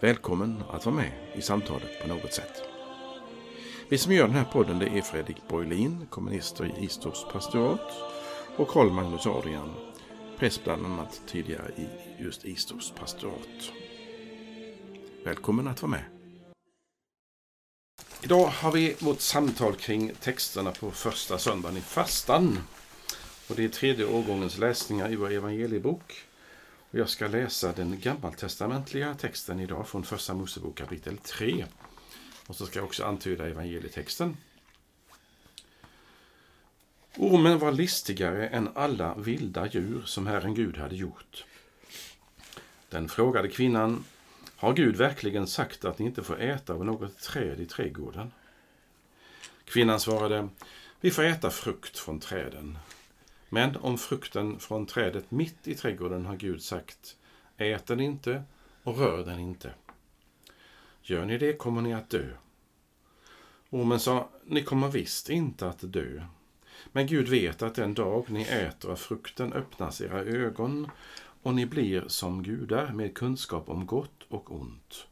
Välkommen att vara med i samtalet på något sätt. Vi som gör den här podden det är Fredrik Borglin, kommunister i Istorps pastorat och Karl Magnus Adrian, präst bland annat tidigare i just Istorps pastorat. Välkommen att vara med. Idag har vi vårt samtal kring texterna på första söndagen i fastan. Och det är tredje årgångens läsningar i vår evangeliebok. Jag ska läsa den gammaltestamentliga texten idag från Första Mosebok kapitel 3. Och så ska jag också antyda evangelietexten. Ormen var listigare än alla vilda djur som Herren Gud hade gjort. Den frågade kvinnan, har Gud verkligen sagt att ni inte får äta av något träd i trädgården? Kvinnan svarade, vi får äta frukt från träden, men om frukten från trädet mitt i trädgården har Gud sagt, ät den inte och rör den inte. Gör ni det kommer ni att dö. Ormen sa, ni kommer visst inte att dö. Men Gud vet att den dag ni äter av frukten öppnas era ögon och ni blir som gudar med kunskap om gott och ont.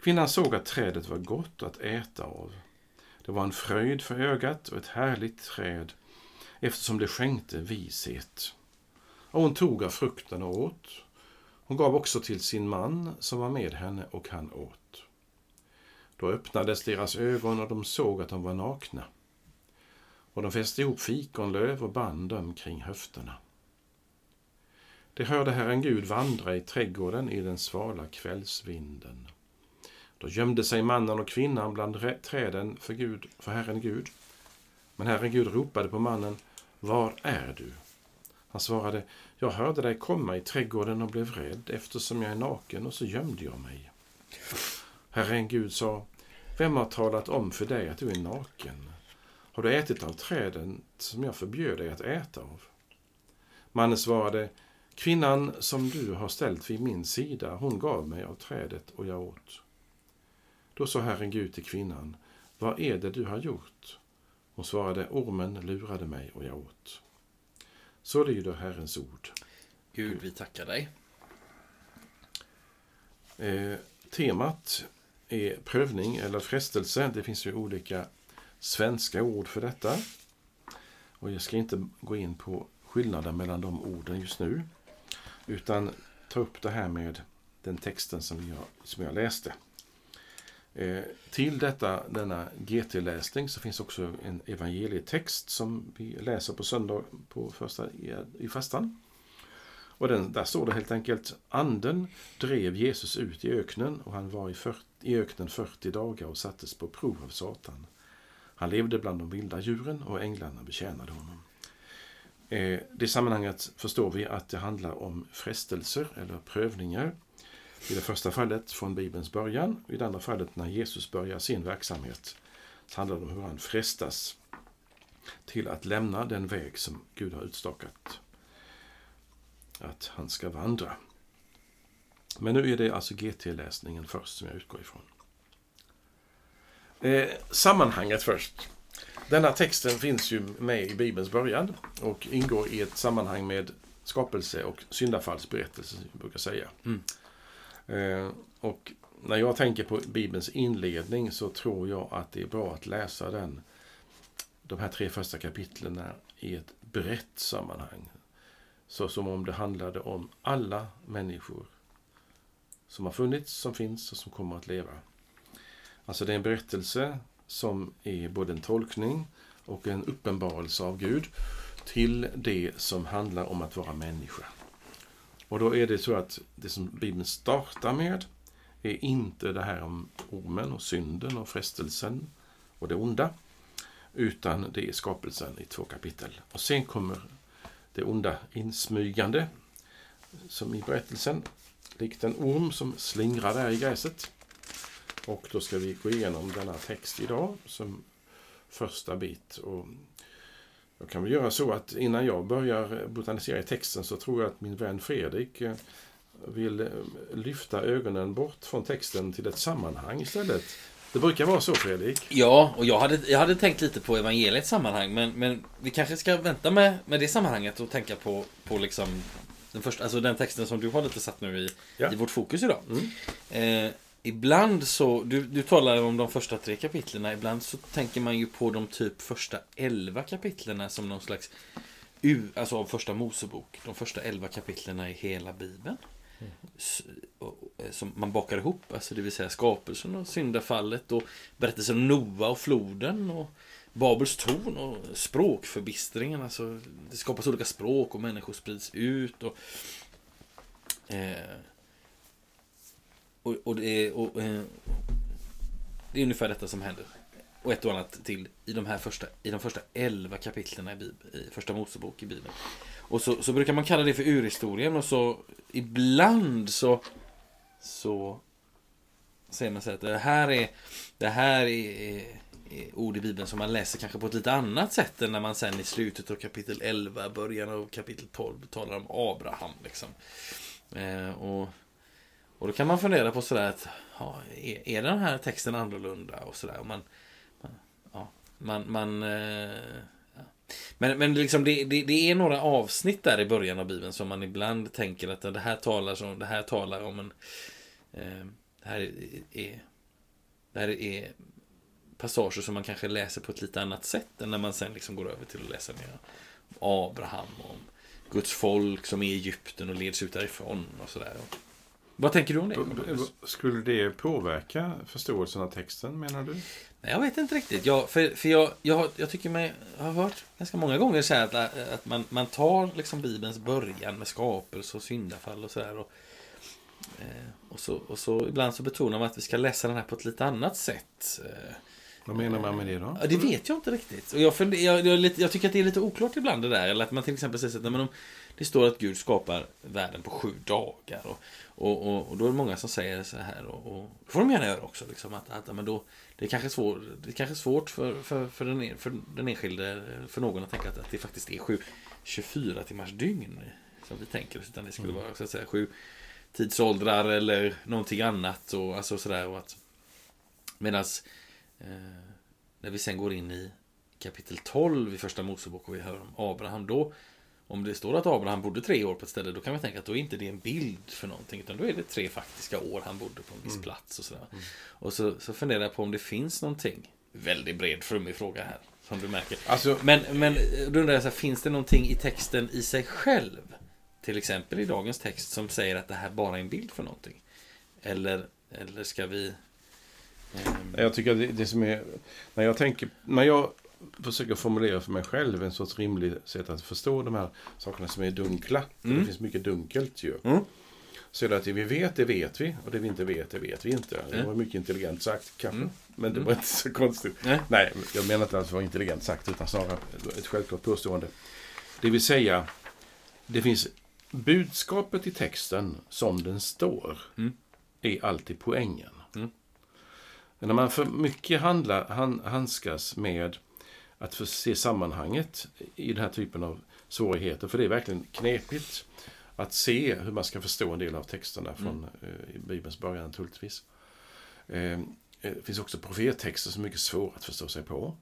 Kvinnan såg att trädet var gott att äta av. Det var en fröjd för ögat och ett härligt träd eftersom det skänkte vishet. Och hon tog av frukten och åt. Hon gav också till sin man som var med henne och han åt. Då öppnades deras ögon och de såg att de var nakna. Och de fäste ihop fikonlöv och band dem kring höfterna. De hörde Herren Gud vandra i trädgården i den svala kvällsvinden. Då gömde sig mannen och kvinnan bland träden för, Gud, för Herren Gud. Men Herren Gud ropade på mannen var är du? Han svarade, jag hörde dig komma i trädgården och blev rädd eftersom jag är naken och så gömde jag mig. Herren Gud sa, vem har talat om för dig att du är naken? Har du ätit av träden som jag förbjöd dig att äta av? Mannen svarade, kvinnan som du har ställt vid min sida, hon gav mig av trädet och jag åt. Då sa Herren Gud till kvinnan, vad är det du har gjort? Hon svarade, ormen lurade mig och jag åt. Så lyder Herrens ord. Gud, vi tackar dig. Eh, temat är prövning eller frestelse. Det finns ju olika svenska ord för detta. Och jag ska inte gå in på skillnaden mellan de orden just nu. Utan ta upp det här med den texten som jag, som jag läste. Eh, till detta, denna GT-läsning så finns också en evangelietext som vi läser på söndag på första, i, i fastan. Och den, där står det helt enkelt Anden drev Jesus ut i öknen och han var i, 40, i öknen 40 dagar och sattes på prov av Satan. Han levde bland de vilda djuren och änglarna betjänade honom. Eh, det sammanhanget förstår vi att det handlar om frestelser eller prövningar i det första fallet från Bibelns början, i det andra fallet när Jesus börjar sin verksamhet. Så handlar det om hur han frestas till att lämna den väg som Gud har utstakat att han ska vandra. Men nu är det alltså GT-läsningen först som jag utgår ifrån. Eh, sammanhanget först. Denna texten finns ju med i Bibelns början och ingår i ett sammanhang med skapelse och syndafallsberättelse, som vi brukar säga. Mm. Eh, och när jag tänker på Bibelns inledning så tror jag att det är bra att läsa den, de här tre första kapitlen i ett brett sammanhang. Så som om det handlade om alla människor som har funnits, som finns och som kommer att leva. Alltså det är en berättelse som är både en tolkning och en uppenbarelse av Gud till det som handlar om att vara människa. Och då är det så att det som Bibeln startar med är inte det här om ormen och synden och frestelsen och det onda. Utan det är skapelsen i två kapitel. Och sen kommer det onda insmygande, som i berättelsen, likt en orm som slingrar där i gräset. Och då ska vi gå igenom denna text idag som första bit. Och jag kan väl göra så att innan jag börjar botanisera i texten så tror jag att min vän Fredrik eh, vill eh, lyfta ögonen bort från texten till ett sammanhang istället. Det brukar vara så Fredrik. Ja, och jag hade, jag hade tänkt lite på evangeliets sammanhang, men, men vi kanske ska vänta med, med det sammanhanget och tänka på, på liksom den, första, alltså den texten som du har lite satt nu i, Ja. i vårt fokus idag. Mm. Eh, ibland så, du, du talar om de första tre kapitlen, ibland så tänker man ju på de typ första elva kapitlen som någon slags, u, alltså av första Mosebok, de första elva kapitlen i hela Bibeln. Eh, som man bakar ihop, alltså det vill säga skapelsen och syndafallet och berättelsen om Noa och floden och Babels torn och språkförbistringen. Alltså det skapas olika språk och människor sprids ut. Och, eh, och, och, det är, och eh, det är ungefär detta som händer. Och ett och annat till i de här första, i de första elva kapitlen i, Bibeln, i första Mosebok i Bibeln. Och så, så brukar man kalla det för urhistorien och så ibland så så säger man så att det här är det här är, är, är ord i Bibeln som man läser kanske på ett lite annat sätt än när man sen i slutet av kapitel 11, början av kapitel 12 talar om Abraham. Liksom. Eh, och, och då kan man fundera på sådär att ja, är, är den här texten annorlunda och sådär. Och man, man, ja, man, man eh, ja. Men, men liksom det, det, det är några avsnitt där i början av Bibeln som man ibland tänker att det här talar, som, det här talar om en... Eh, det här är, det här är passager som man kanske läser på ett lite annat sätt än när man sen liksom går över till att läsa mer om Abraham och om Guds folk som är i Egypten och leds ut därifrån och sådär. Vad tänker du om det? Skulle det påverka förståelsen av texten menar du? Nej, jag vet inte riktigt. Jag, för för jag, jag, jag tycker mig jag har hört ganska många gånger så här att, att man, man tar liksom Bibelns början med skapelse och syndafall och sådär. Och, eh, och, så, och så ibland så betonar man att vi ska läsa den här på ett lite annat sätt. Eh, Vad menar man med det då? Ja, det vet jag inte riktigt. Och jag, funder, jag, jag, jag tycker att det är lite oklart ibland det där. Eller att man till exempel säger att nej, men om, det står att Gud skapar världen på sju dagar. Och, och, och, och då är det många som säger så här. Och, och det får de gärna göra också. Liksom, att, att, men då, det är kanske svår, det är kanske svårt för, för, för, den, en- för den enskilde, för någon att tänka att, att det faktiskt är sju 24 timmars dygn. Som vi tänker oss. Utan det skulle vara så att säga sju tidsåldrar eller någonting annat. Och, alltså, sådär, och att, medans eh, när vi sen går in i kapitel 12 i första Mosebok och vi hör om Abraham då om det står att Abraham bodde tre år på ett ställe då kan man tänka att då är inte det en bild för någonting utan då är det tre faktiska år han bodde på en viss plats och sådär. Och så, så funderar jag på om det finns någonting väldigt bred flummig fråga här som du märker. Alltså, Men, men då undrar jag så här, finns det någonting i texten i sig själv? Till exempel i dagens text som säger att det här bara är en bild för någonting. Eller, eller ska vi... ehm, jag tycker att det, det som är... När jag tänker... När jag försöker formulera för mig själv en sorts rimlig sätt att förstå de här sakerna som är dunkla. Mm. Det finns mycket dunkelt ju. Mm. Så det att det vi vet, det vet vi. Och det vi inte vet, det vet vi inte. Det Mm. var mycket intelligent sagt kanske. Mm. Men det Mm. var inte så konstigt. Nej. Nej, jag menar inte att det var intelligent sagt utan snarare ett självklart påstående. Det vill säga, det finns budskapet i texten som den står Mm. är alltid poängen. Mm. Men när man för mycket handlar, han, handskas med att få se sammanhanget i den här typen av svårigheter, för det är verkligen knepigt att se hur man ska förstå en del av texterna från eh, i Bibelns början naturligtvis. Eh, det finns också profettexter som är mycket svåra att förstå sig på.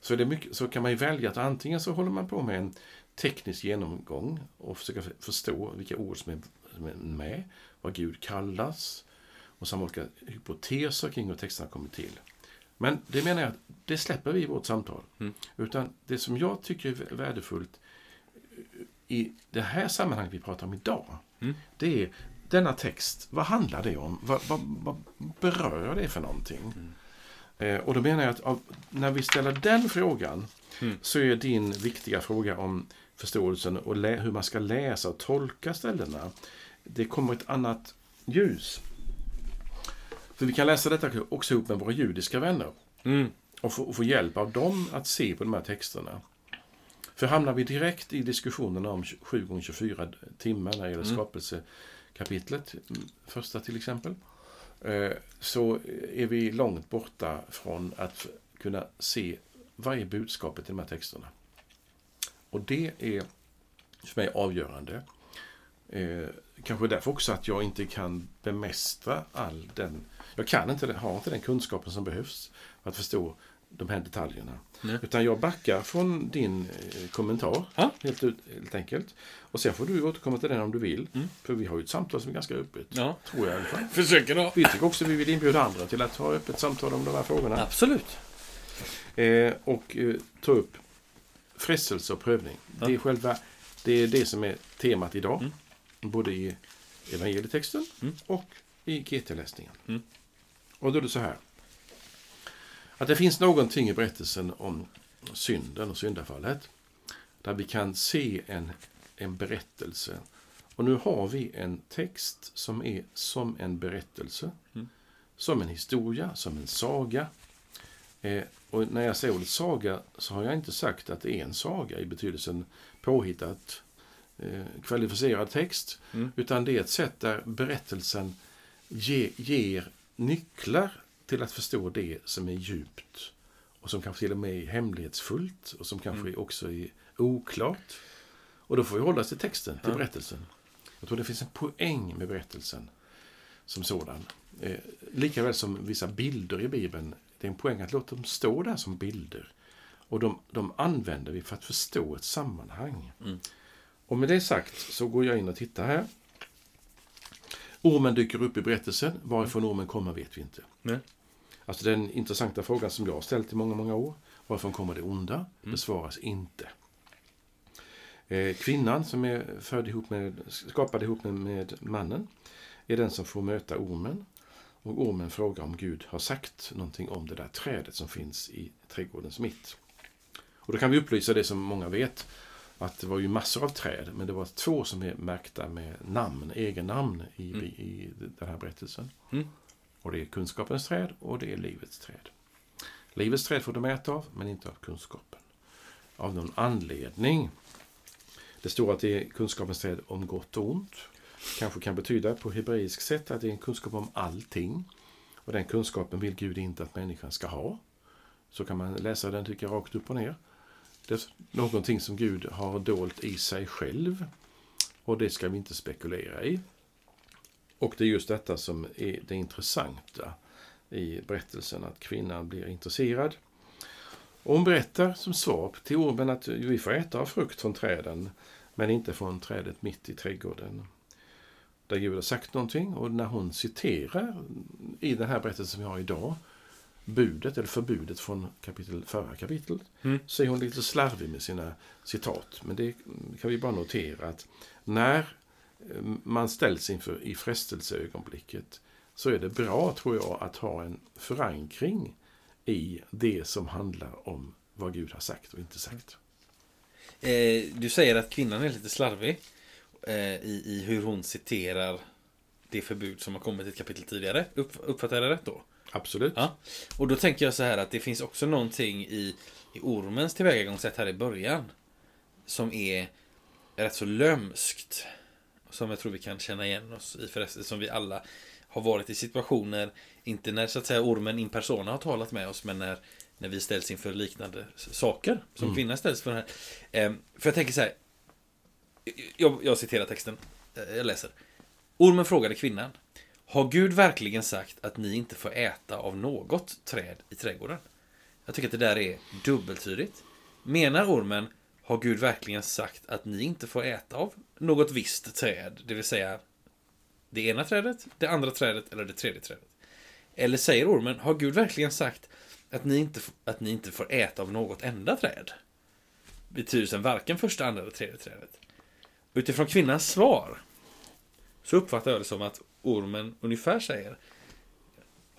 Så, det mycket, så kan man ju välja att antingen så håller man på med en teknisk genomgång och försöka förstå vilka ord som är som är med, vad Gud kallas och samma olika hypoteser kring hur texterna kommer till. Men det menar jag att det släpper vi i vårt samtal. Mm. Utan det som jag tycker är värdefullt i det här sammanhanget vi pratar om idag, Mm. det är denna text, vad handlar det om? Vad, vad, vad berör det för någonting? Eh, och då menar jag att av, när vi ställer den frågan Mm. så är din viktiga fråga om förståelsen och hur man ska läsa och tolka ställena. Det kommer ett annat ljus. För vi kan läsa detta också ihop med våra judiska vänner Mm. och få, och få hjälp av dem att se på de här texterna. För hamnar vi direkt i diskussionen om 7 gånger 24 timmar när det gäller Mm. skapelsekapitlet, mm, första till exempel, eh, så är vi långt borta från att kunna se vad är budskapet i de här texterna. Och det är för mig avgörande. Eh, kanske därför också att jag inte kan bemästra all den... Jag kan inte, har inte den kunskapen som behövs för att förstå de här detaljerna. Nej. Utan jag backar från din eh, kommentar, Ja. helt, ut, helt enkelt. Och sen får du återkomma till den om du vill. Mm. För vi har ju ett samtal som är ganska öppet. Ja. Tror jag i alla fall. Försöker då. Vi tycker också att vi vill inbjuda andra till att ha öppet samtal om de här frågorna. Absolut. Eh, och eh, ta upp frestelse och prövning. Ja. Det, är själva, det är det som är temat idag. Mm. Både i evangelietexten Mm. och i GT-läsningen. Mm. Och då är det så här. Att det finns någonting i berättelsen om synden och syndafallet. Där vi kan se en, en berättelse. Och nu har vi en text som är som en berättelse. Mm. Som en historia, som en saga. Eh, och när jag säger ordet saga så har jag inte sagt att det är en saga i betydelsen påhittat, eh, kvalificerad text. Mm. Utan det är ett sätt där berättelsen ge, ger nycklar till att förstå det som är djupt. Och som kanske till och med är hemlighetsfullt och som kanske Mm. också är oklart. Och då får vi hålla oss till texten, till Ja. berättelsen. Jag tror det finns en poäng med berättelsen som sådan. Eh, Likaväl som vissa bilder i Bibeln. Det är en poäng att låta dem stå där som bilder. Och de, de använder vi för att förstå ett sammanhang. Mm. Och med det sagt så går jag in och tittar här. Ormen dyker upp i berättelsen. Varifrån ormen kommer vet vi inte. Nej. Alltså den intressanta frågan som jag har ställt i många, många år. Varifrån kommer det onda? Mm. Besvaras inte. Eh, kvinnan som är född ihop med, skapad ihop med, med mannen är den som får möta ormen. Och ormen frågar om Gud har sagt någonting om det där trädet som finns i trädgårdens mitt. Och då kan vi upplysa det som många vet. Att det var ju massor av träd, men det var två som är märkta med namn, egennamn i, Mm. i den här berättelsen. Mm. Och det är kunskapens träd och det är livets träd. Livets träd får de äta av, men inte av kunskapen. Av någon anledning. Det står att det är kunskapens träd om gott och ont. Kanske kan betyda på hebreisk sätt att det är en kunskap om allting. Och den kunskapen vill Gud inte att människan ska ha. Så kan man läsa den tycker jag rakt upp och ner. Det är någonting som Gud har dolt i sig själv. Och det ska vi inte spekulera i. Och det är just detta som är det intressanta i berättelsen, att kvinnan blir intresserad. Och hon berättar som svar till ormen att vi får äta av frukt från träden, men inte från trädet mitt i trädgården. Där Gud har sagt någonting och när hon citerar i den här berättelsen som vi har idag, budet eller förbudet från kapitel, förra kapitlet, Mm. så är hon lite slarvig med sina citat. Men det kan vi bara notera att när eh, man ställs inför i frestelseögonblicket så är det bra, tror jag, att ha en förankring i det som handlar om vad Gud har sagt och inte sagt. Eh, du säger att kvinnan är lite slarvig eh, i, i hur hon citerar det förbud som har kommit ett kapitel tidigare. Upp, uppfattar jag det rätt då? Absolut. Ja. Och då tänker jag så här att det finns också någonting i, i ormens tillvägagångssätt här i början som är rätt så lömskt. Som jag tror vi kan känna igen oss i förresten, som vi alla har varit i situationer, inte när så att säga ormen in persona har talat med oss, men när, när vi ställs inför liknande saker som Mm. kvinnan ställs för. Den här. Ehm, för jag tänker så här, jag, jag citerar texten, Eh, jag läser. Ormen frågade kvinnan, har Gud verkligen sagt att ni inte får äta av något träd i trädgården? Jag tycker att det där är dubbeltydigt. Menar ormen, har Gud verkligen sagt att ni inte får äta av något visst träd? Det vill säga det ena trädet, det andra trädet eller det tredje trädet. Eller säger ormen, har Gud verkligen sagt att ni inte, att ni inte får äta av något enda träd? Betydelsen varken första, andra eller tredje trädet. Utifrån kvinnans svar så uppfattar jag det som att ormen ungefär säger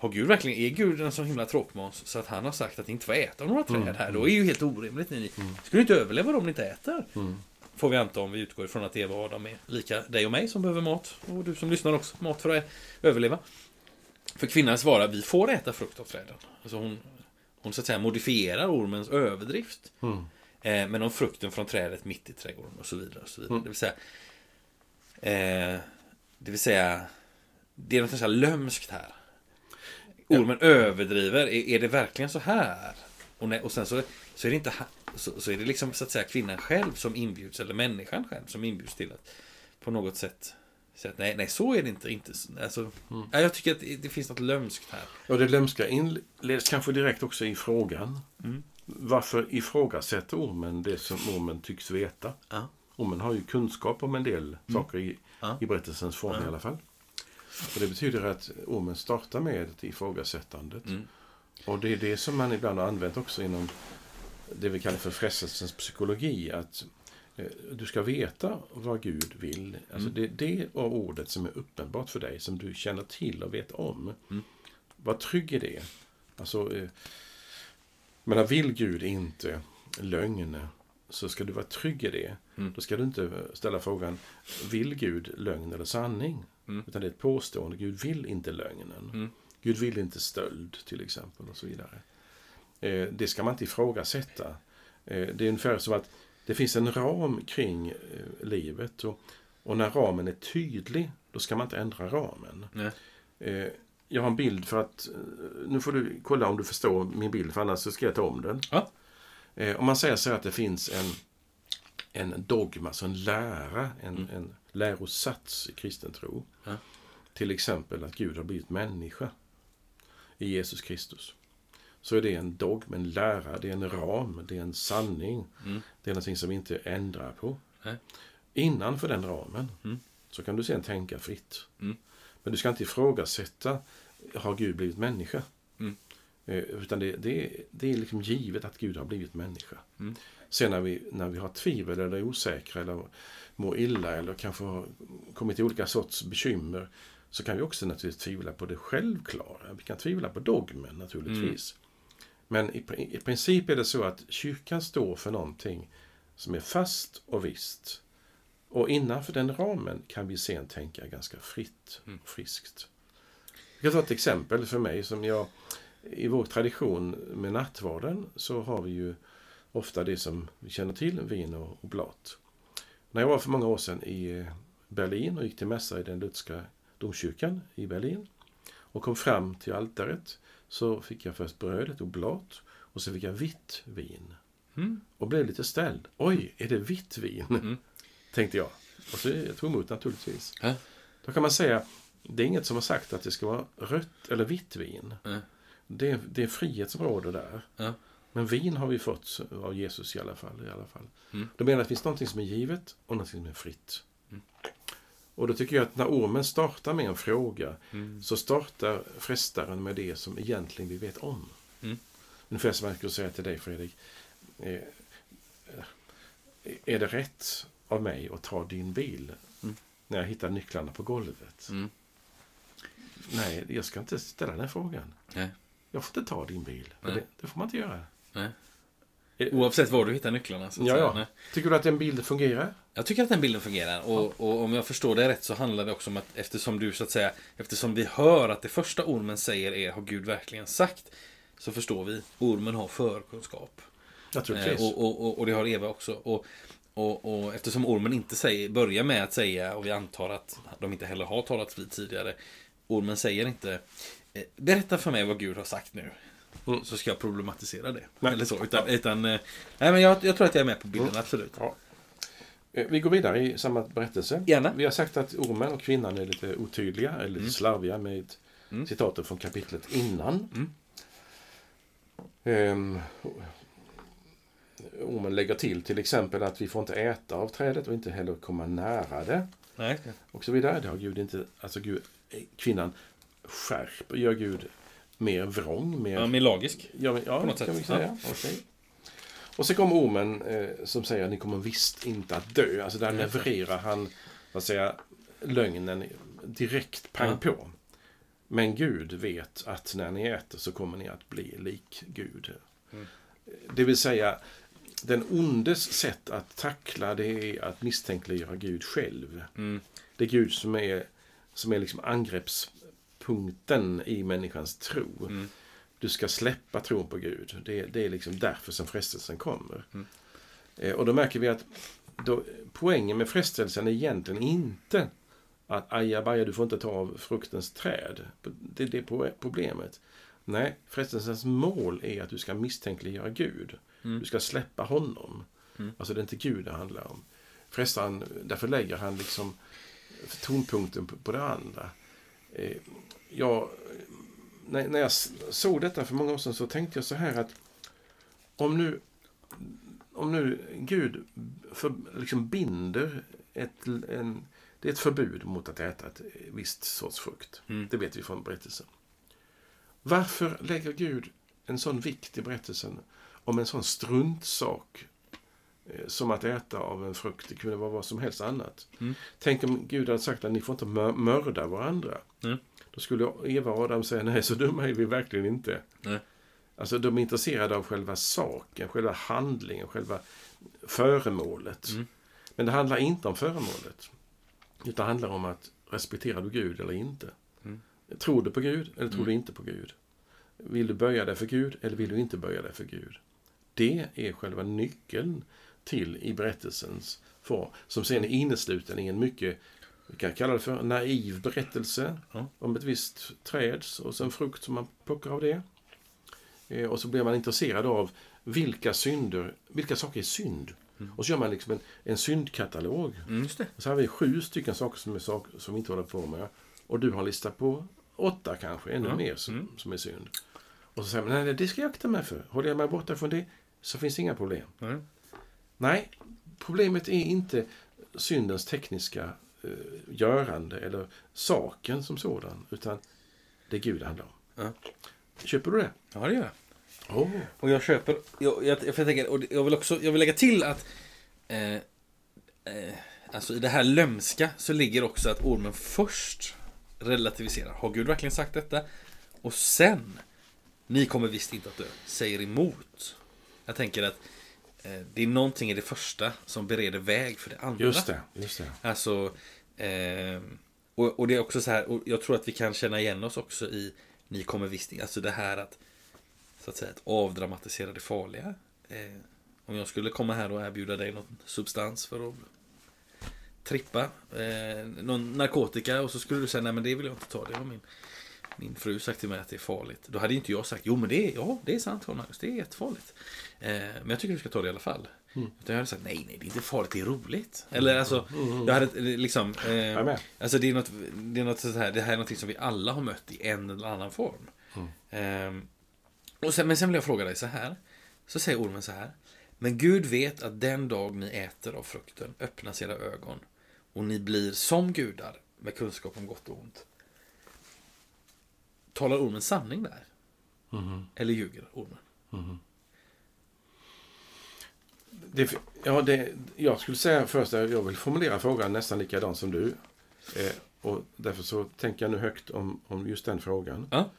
har Gud verkligen, är Gud en så himla tråkmåns så att han har sagt att inte får äta några träd Mm, här? Då är det ju helt orimligt. Ni skulle inte överleva om ni inte äter. Mm. Får vi anta om vi utgår ifrån att Eva och Adam är lika dig och mig som behöver mat. Och du som lyssnar också. Mat för att överleva. För kvinnan svarar vi får äta frukt av träden. Alltså hon, hon så att säga modifierar ormens överdrift. Mm. Eh, men om frukten från trädet mitt i trädgården och så vidare. Och så vidare. Mm. Det vill säga eh, Det vill säga Det är något så här lömskt här. ormen överdriver. Är, är det verkligen så här? Och, nej, och sen så, så är det inte så, så är det liksom så att säga kvinnan själv som inbjuds, eller människan själv som inbjuds till att på något sätt säga att nej, nej, så är det inte. inte så- alltså, nej, Jag tycker att det, det finns något lömskt här. Och det lömska inleds kanske direkt också i frågan. Mm. Varför ifrågasätter ormen det som ormen tycks veta? Ja. Ormen har ju kunskap om en del saker i, Ja. i berättelsens form i alla fall. Och det betyder att ormen startar med ett ifrågasättandet. Mm. Och det är det som man ibland har använt också inom det vi kallar för frestelsens psykologi. Att eh, du ska veta vad Gud vill. Alltså Mm. det är det av ordet som är uppenbart för dig, som du känner till och vet om. Mm. Var trygg i det. Alltså, eh, men vill Gud inte lögn så ska du vara trygg i det. Mm. Då ska du inte ställa frågan, vill Gud lögn eller sanning? Mm. Utan det är ett påstående, Gud vill inte lögnen. Mm. Gud vill inte stöld till exempel och så vidare. Eh, det ska man inte ifrågasätta. Eh, det är ungefär som att det finns en ram kring eh, livet och, och när ramen är tydlig, då ska man inte ändra ramen. Eh, jag har en bild för att, eh, nu får du kolla om du förstår min bild, för annars så ska jag ta om den. Ja. Eh, om man säger så att det finns en, en dogma, alltså en lära, en, Mm. en lärosats i kristen tro. Ja. Till exempel att Gud har blivit människa i Jesus Kristus. Så är det en dogm, en lära, det är en ram, det är en sanning. Mm. Det är någonting som vi inte ändrar på. Nej. Innanför den ramen Mm. så kan du sen tänka fritt. Mm. Men du ska inte ifrågasätta, har Gud blivit människa? Mm. Eh, utan det, det, är- det är liksom givet att Gud har blivit människa. Mm. Sen när vi, när vi har tvivel eller är osäkra eller mår illa eller kanske har kommit till olika sorts bekymmer så kan vi också naturligtvis tvivla på det självklara. Vi kan tvivla på dogmen naturligtvis. Men i, i princip är det så att kyrkan står för någonting som är fast och visst. Och innanför den ramen kan vi sen tänka ganska fritt och friskt. Jag kan ta ett exempel för mig som jag i vår tradition med nattvarden så har vi ju ofta det som vi känner till, vin och oblat. När jag var för många år sedan i eh, Berlin och gick till mässa i den lutherska domkyrkan i Berlin och kom fram till altaret så fick jag först bröd, ett oblat och så fick jag vitt vin. Mm. Och blev lite ställd. Oj, är det vitt vin? Mm. Tänkte jag. Och så jag tog emot naturligtvis. Ja. Då kan man säga, det är inget som har sagt att det ska vara rött eller vitt vin. Ja. Det, är- det är frihet som råder där. Ja. Men vin har vi fått av Jesus i alla fall. I alla fall. Mm. Då menar att det finns någonting som är givet och någonting som är fritt. Mm. Och då tycker jag att när ormen startar med en fråga Mm. så startar frestaren med det som egentligen vi vet om. Mm. Ungefär som jag skulle säga till dig Fredrik. Eh, eh, är det rätt av mig att ta din bil Mm. när jag hittar nycklarna på golvet? Mm. Nej, jag ska inte ställa den frågan. Nej. Jag får inte ta din bil. Det, det får man inte göra. Nej. Eh, Oavsett var du hittar nycklarna. Så att Ja, säga. ja. Tycker du att en bild fungerar? Jag tycker att den bilden fungerar. Och, och om jag förstår det rätt så handlar det också om att eftersom du så att säga, eftersom vi hör att det första ormen säger är har Gud verkligen sagt? Så förstår vi, ormen har förkunskap. Naturligtvis. Eh, och, och, och, och det har Eva också. Och, och, och eftersom ormen inte säger, börjar med att säga, och vi antar att de inte heller har talat vid tidigare. Ormen säger inte, berätta för mig vad Gud har sagt nu. Mm. Så ska jag problematisera det. Nej. Eller så. Utan, utan eh, nej men jag, jag tror att jag är med på bilden, Mm. absolut. Ja. Eh, Vi går vidare i samma berättelse. Gärna. Vi har sagt att ormen och kvinnan är lite otydliga, eller lite Mm. slarviga med Mm. citaten från kapitlet innan. Ehm, ormen lägger till till exempel att vi får inte äta av trädet och inte heller komma nära det. Nej. Och så vidare. Det har Gud inte, alltså Gud, eh, kvinnan skärper, gör Gud mer vrång, mer Ja, mer lagisk. Ja, men, ja På något kan sätt. vi säga. Okej. Och så kommer ormen eh, som säger att ni kommer visst inte att dö. Alltså där Mm. levererar han vad säger, lögnen direkt pang Ja. på. Men Gud vet att när ni äter så kommer ni att bli lik Gud. Mm. Det vill säga, den ondes sätt att tackla det är att misstänkliggöra Gud själv. Mm. Det är Gud som är, som är liksom angreppspunkten i människans tro. Mm. Du ska släppa tron på Gud. Det, det är liksom därför som frestelsen kommer. Mm. Eh, och då märker vi att då, poängen med frestelsen är egentligen inte att ajabaja, du får inte ta av fruktens träd. Det är det pro- problemet. Nej, frestelsens mål är att du ska misstänkliggöra Gud. Mm. Du ska släppa honom. Mm. Alltså det är inte Gud det handlar om. Frestaren, därför lägger han liksom tonpunkten på, på det andra. Eh, jag, när, när jag såg detta för många år sedan så tänkte jag så här att om nu, om nu Gud för, liksom binder ett, en, det är ett förbud mot att äta ett visst sorts frukt. Mm. Det vet vi från berättelsen. Varför lägger Gud en sån vikt i berättelsen om en sån struntsak eh, som att äta av en frukt? Det kunde vara vad som helst annat. Mm. Tänk om Gud hade sagt att ni får inte mör- mörda varandra. Mm. Då skulle Eva och Adam säga nej, så dumma är vi verkligen inte. Nej. Alltså de är intresserade av själva saken, själva handlingen, själva föremålet. Mm. Men det handlar inte om föremålet. Utan det handlar om att respektera du Gud eller inte. Mm. Tror du på Gud eller tror Mm. du inte på Gud? Vill du böja dig för Gud eller vill du inte böja dig för Gud? Det är själva nyckeln till i berättelsens form. Som sen är innesluten i en mycket, vi kan kalla det för naiv berättelse Ja. om ett visst träd och sen frukt som man plockar av det. Eh, Och så blir man intresserad av vilka synder, vilka saker är synd? Mm. Och så gör man liksom en, en syndkatalog. Mm. Och så har vi sju stycken saker som, är saker som vi inte håller på med. Och du har en lista på åtta kanske, ännu mer som, Mm. som är synd. Och så säger man, nej det ska jag akta mig för. Håller jag mig borta från det så finns det inga problem. Nej. Problemet är inte syndens tekniska görande eller saken som sådan. Utan det är Gud det handlar om. Ja. Köper du det? Ja, det gör jag. Oh. Och jag köper, jag, jag, jag, tänker, och jag vill också, jag vill lägga till att eh, eh, Alltså i det här lömska så ligger också att ormen först relativiserar. Har Gud verkligen sagt detta? Och sen, ni kommer visst inte att dö, säger emot. Jag tänker att eh, det är någonting i det första som bereder väg för det andra. Just det, just det. Alltså, eh, och, och det är också så här, och jag tror att vi kan känna igen oss också i Ni kommer visst Alltså det här att Så att säga, att avdramatisera det farliga. Eh, om jag skulle komma här och erbjuda dig någon substans för att trippa eh, någon narkotika och så skulle du säga nej men det vill jag inte ta, det har min min fru sagt till mig att det är farligt. Då hade inte jag sagt, jo men det är, ja, det är sant Magnus, det är jättefarligt. Eh, men jag tycker du ska ta det i alla fall. Mm. Utan jag hade sagt, nej, nej, det är inte farligt, det är roligt. Eller alltså, jag hade eh, liksom... Eh, alltså det är något, det är något så här, det här är något som vi alla har mött i en eller annan form. Eh, och sen, men sen vill jag fråga dig så här. Så säger ormen så här. Men Gud vet att den dag ni äter av frukten öppnas era ögon och ni blir som gudar med kunskap om gott och ont. Talar ormen sanning där? Mhm. Eller ljuger ormen? Det, ja, det, jag skulle säga först att jag vill formulera frågan nästan likadan som du. Eh, och därför så tänker jag nu högt om, om just den frågan. Ja.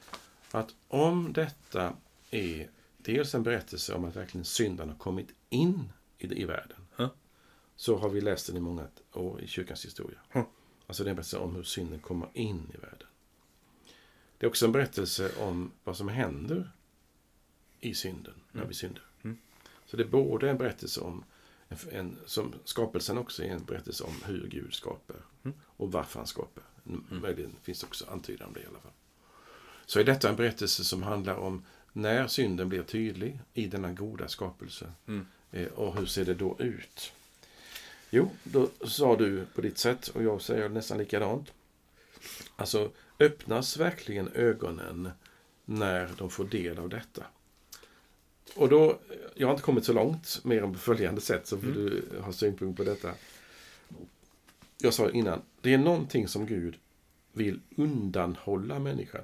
Att om detta är dels en berättelse om att verkligen syndan har kommit in i, i världen. Ja. Så har vi läst den i många år i kyrkans historia. Ja. Alltså det är en berättelse om hur synden kommer in i världen. Det är också en berättelse om vad som händer i synden, när Mm. vi syndar. Mm. Så det är både en berättelse om, en, en, som skapelsen också är en berättelse om hur Gud skapar. Mm. Och varför han skapar. Möjligen finns också antydan om det i alla fall. Så är detta en berättelse som handlar om när synden blir tydlig i denna goda skapelse. Mm. Eh, och hur ser det då ut? Jo, då sa du på ditt sätt och jag säger nästan likadant. Alltså, öppnas verkligen ögonen när de får del av detta? Och då, jag har inte kommit så långt mer än på följande sätt så får Mm. du ha synpunkt på detta. Jag sa innan, det är någonting som Gud vill undanhålla människan.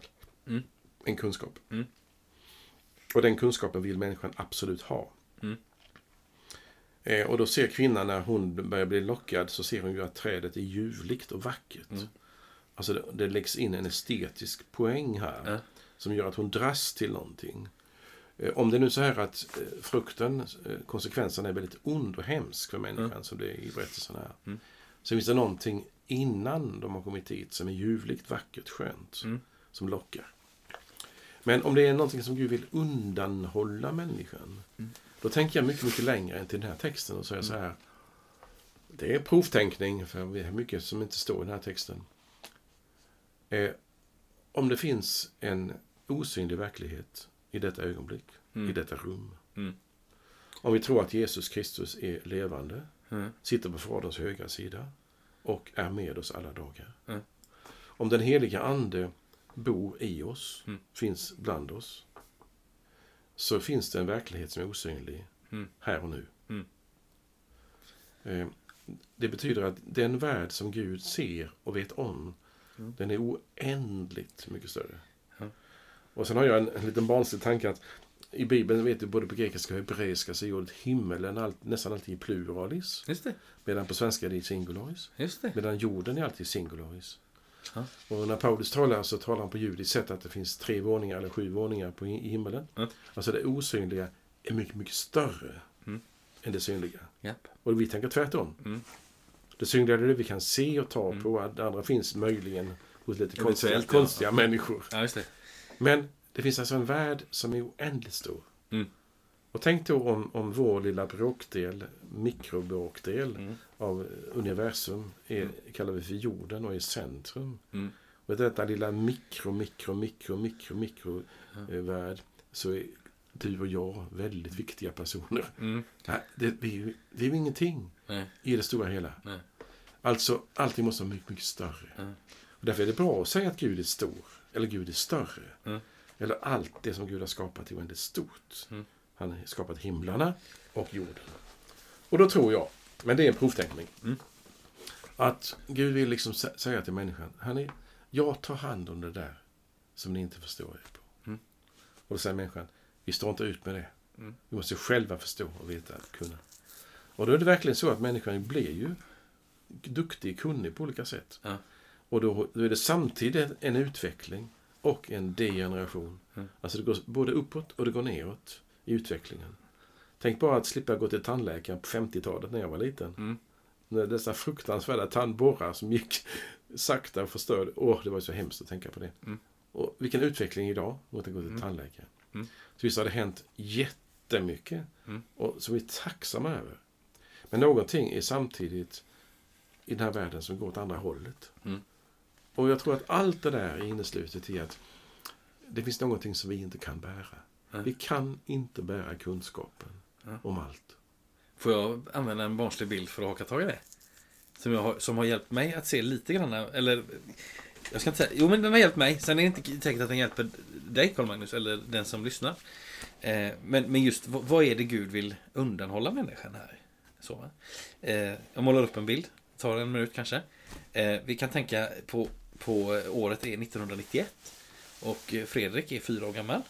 Mm. En kunskap. Mm. Och den kunskapen vill människan absolut ha. Mm. Eh, och då ser kvinnan när hon börjar bli lockad så ser hon ju att trädet är ljuvligt och vackert. Mm. Alltså det, det läggs in en estetisk poäng här. Ja. Som gör att hon dras till någonting. Eh, Om det är nu så här att eh, frukten, eh, konsekvensen är väldigt ond och hemsk för människan som det är i berättelsen här. Mm. Så finns det någonting innan de har kommit dit som är ljuvligt, vackert, skönt. Mm. Som lockar. Men om det är någonting som Gud vill undanhålla människan. Mm. Då tänker jag mycket, mycket längre än till den här texten och säger så här. Det är provtänkning, för det är mycket som inte står i den här texten. Eh, om det finns en, osynlig verklighet i detta ögonblick, Mm. i detta rum. Mm. Om vi tror att Jesus Kristus är levande, Mm. sitter på Faderns högra sida och är med oss alla dagar. Mm. Om den heliga Ande bor i oss, Mm. finns bland oss, så finns det en verklighet som är osynlig Mm. här och nu. Eh, Det betyder att den värld som Gud ser och vet om, Mm. den är oändligt mycket större. Ja. Och sen har jag en, en liten barnslig tanke att i Bibeln, vet du, både på grekiska och hebreiska så är ordet himmelen allt, nästan alltid i pluralis. Just det. Medan på svenska är det i singularis. Just det. Medan jorden är alltid singularis. Ja. Och när Paulus talar så talar han på judiskt sätt att det finns tre våningar eller sju våningar på, i himmelen. Ja. Alltså det osynliga är mycket, mycket större Mm. än det synliga. Japp. Och vi tänker tvärtom. Mm. Det synliga är vi kan se och ta Mm. på. Det andra finns möjligen hos lite konstiga, Eventuellt, ja. konstiga människor. Ja, det. Men det finns alltså en värld som är oändligt stor. Mm. Och tänk då om, om vår lilla bråkdel, mikrobråkdel Mm. av universum är, kallar vi för jorden och är centrum. Mm. Och i detta lilla mikro, mikro, mikro, mikro, mikro eh, värld så är du och jag väldigt viktiga personer. Mm. Det, vi, är ju- vi är ju ingenting Nej. i det stora hela. Nej. Alltså, allting måste vara mycket, mycket större. Ja. Och därför är det bra att säga att Gud är stor. Eller Gud är större. Ja. Eller allt det som Gud har skapat är väldigt stort. Mm. Han har skapat himlarna och jorden. Och då tror jag, men det är en provtänkning, Mm. att Gud vill liksom sä- säga till människan, jag tar hand om det där som ni inte förstår er på. Mm. Och då säger människan, vi står inte ut med det. Mm. Vi måste själva förstå och veta, kunna. Och då är det verkligen så att människan blir ju duktig, kunnig på olika sätt. Ja. Och då, då är det samtidigt en utveckling och en degeneration. Mm. Alltså det går både uppåt och det går neråt i utvecklingen. Tänk bara att slippa gå till tandläkaren på 50-talet när jag var liten. Mm. När dessa fruktansvärda tandborrar som gick sakta och förstörde. Åh, det var så hemskt att tänka på det. Mm. Och vilken utveckling idag mot att gå till Mm. tandläkaren. Mm. Så visst har det hänt jättemycket. Mm. Och som vi är tacksamma över. Men någonting är samtidigt i den här världen som går åt andra hållet. Mm. Och jag tror att allt det där är inneslutet i att det finns någonting som vi inte kan bära. Nej. Vi kan inte bära kunskapen Ja. om allt. Får jag använda en barnslig bild för att haka tag i det? Som, jag har, som har hjälpt mig att se lite grann, eller jag ska inte säga, jo men den har hjälpt mig. Sen är det inte säkert att den hjälper dig Carl Magnus, eller den som lyssnar. Eh, men, men just vad, vad är det Gud vill undanhålla människan här? Så? Eh, jag målar upp en bild, tar en minut kanske. Eh, vi kan tänka på, på året är 1991. Och Fredrik är fyra år gammal.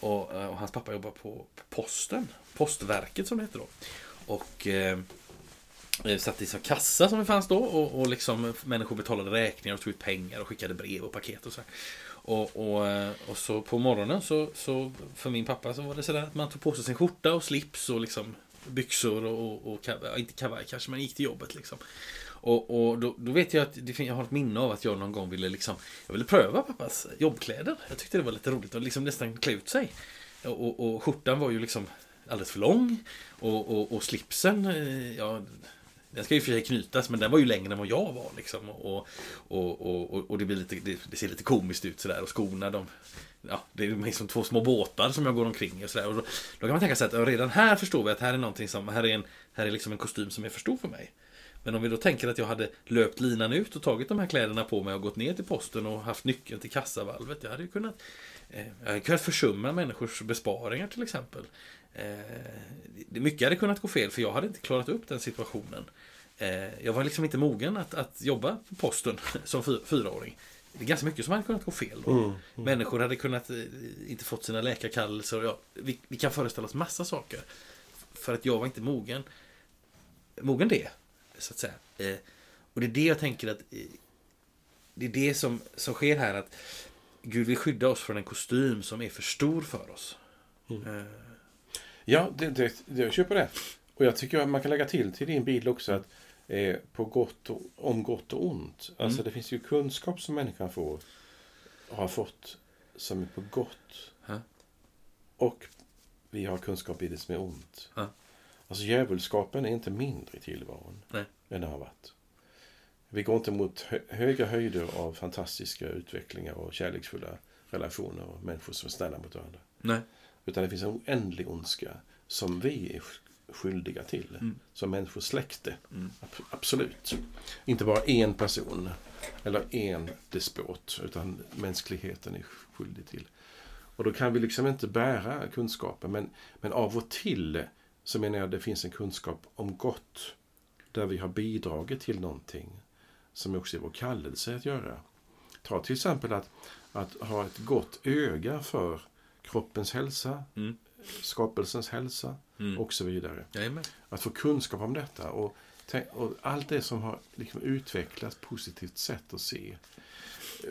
Och, eh, och hans pappa jobbar på posten. Postverket som det heter då. Och eh, eh, satt i som kassa som det fanns då. Och, och liksom människor betalade räkningar och tog ut pengar och skickade brev och paket och så. här. Och, och, eh, och så på morgonen så, så för min pappa så var det sådär att man tog på sig sin skjorta och slips och liksom byxor och, och, och kavaj, inte kavaj kanske, men gick till jobbet liksom. Och, och då, då vet jag att det, jag har ett minne av att jag någon gång ville liksom, jag ville pröva pappas jobbkläder. Jag tyckte det var lite roligt att liksom nästan klä ut sig. Och, och, och skjortan var ju liksom alldeles för lång. Och, och, och slipsen, eh, ja, den ska ju för sig knytas men den var ju längre än vad jag var liksom. Och, och, och, och, det, blir lite, det, det ser lite komiskt ut sådär. Och skorna de, ja, det är liksom två små båtar som jag går omkring i och sådär. Och då, då kan man tänka sig att redan här förstår vi att här är någonting som, här är, en, här är liksom en kostym som är för stor för mig. Men om vi då tänker att jag hade löpt linan ut och tagit de här kläderna på mig och gått ner till posten och haft nyckeln till kassavalvet. Jag hade ju kunnat, eh, jag hade kunnat försumma människors besparingar till exempel. Eh, det- mycket hade kunnat gå fel för jag hade inte klarat upp den situationen. Eh, jag var liksom inte mogen att, att jobba på posten som fy, fyraåring. Det är ganska mycket som hade kunnat gå fel. Då. Människor hade kunnat eh, inte fått sina läkarkallelser. Ja, vi, vi kan föreställa oss massa saker. För att jag var inte mogen. Mogen det. Så att säga. Eh, och det är det jag tänker att eh, det är det som, som sker här att Gud vill skydda oss från en kostym som är för stor för oss. Mm. Eh, Ja, det, det, det, jag köper det. Och jag tycker att man kan lägga till till din bil också att eh, på gott och, om gott och ont. Alltså Mm. det finns ju kunskap som människan får och har fått som är på gott. Ja. Och vi har kunskap i det som är ont. Ja. Alltså djävulskapen är inte mindre i tillvaron Nej. än den har varit. Vi går inte mot hö höga höjder av fantastiska utvecklingar och kärleksfulla relationer och människor som är snälla mot varandra. Nej. Utan det finns en oändlig ondska som vi är skyldiga till. Mm. Som människors släkte. Mm. Ab- absolut. Inte bara en person eller en despot. Utan mänskligheten är skyldig till. Och då kan vi liksom inte bära kunskapen. Men, men av och till så menar jag att det finns en kunskap om gott. Där vi har bidragit till någonting. Som också är vår kallelse att göra. Ta till exempel att, att ha ett gott öga för kroppens hälsa, Mm. skapelsens hälsa Mm. och så vidare. Jajamän. Att få kunskap om detta och, och allt det som har liksom utvecklats positivt sätt att se.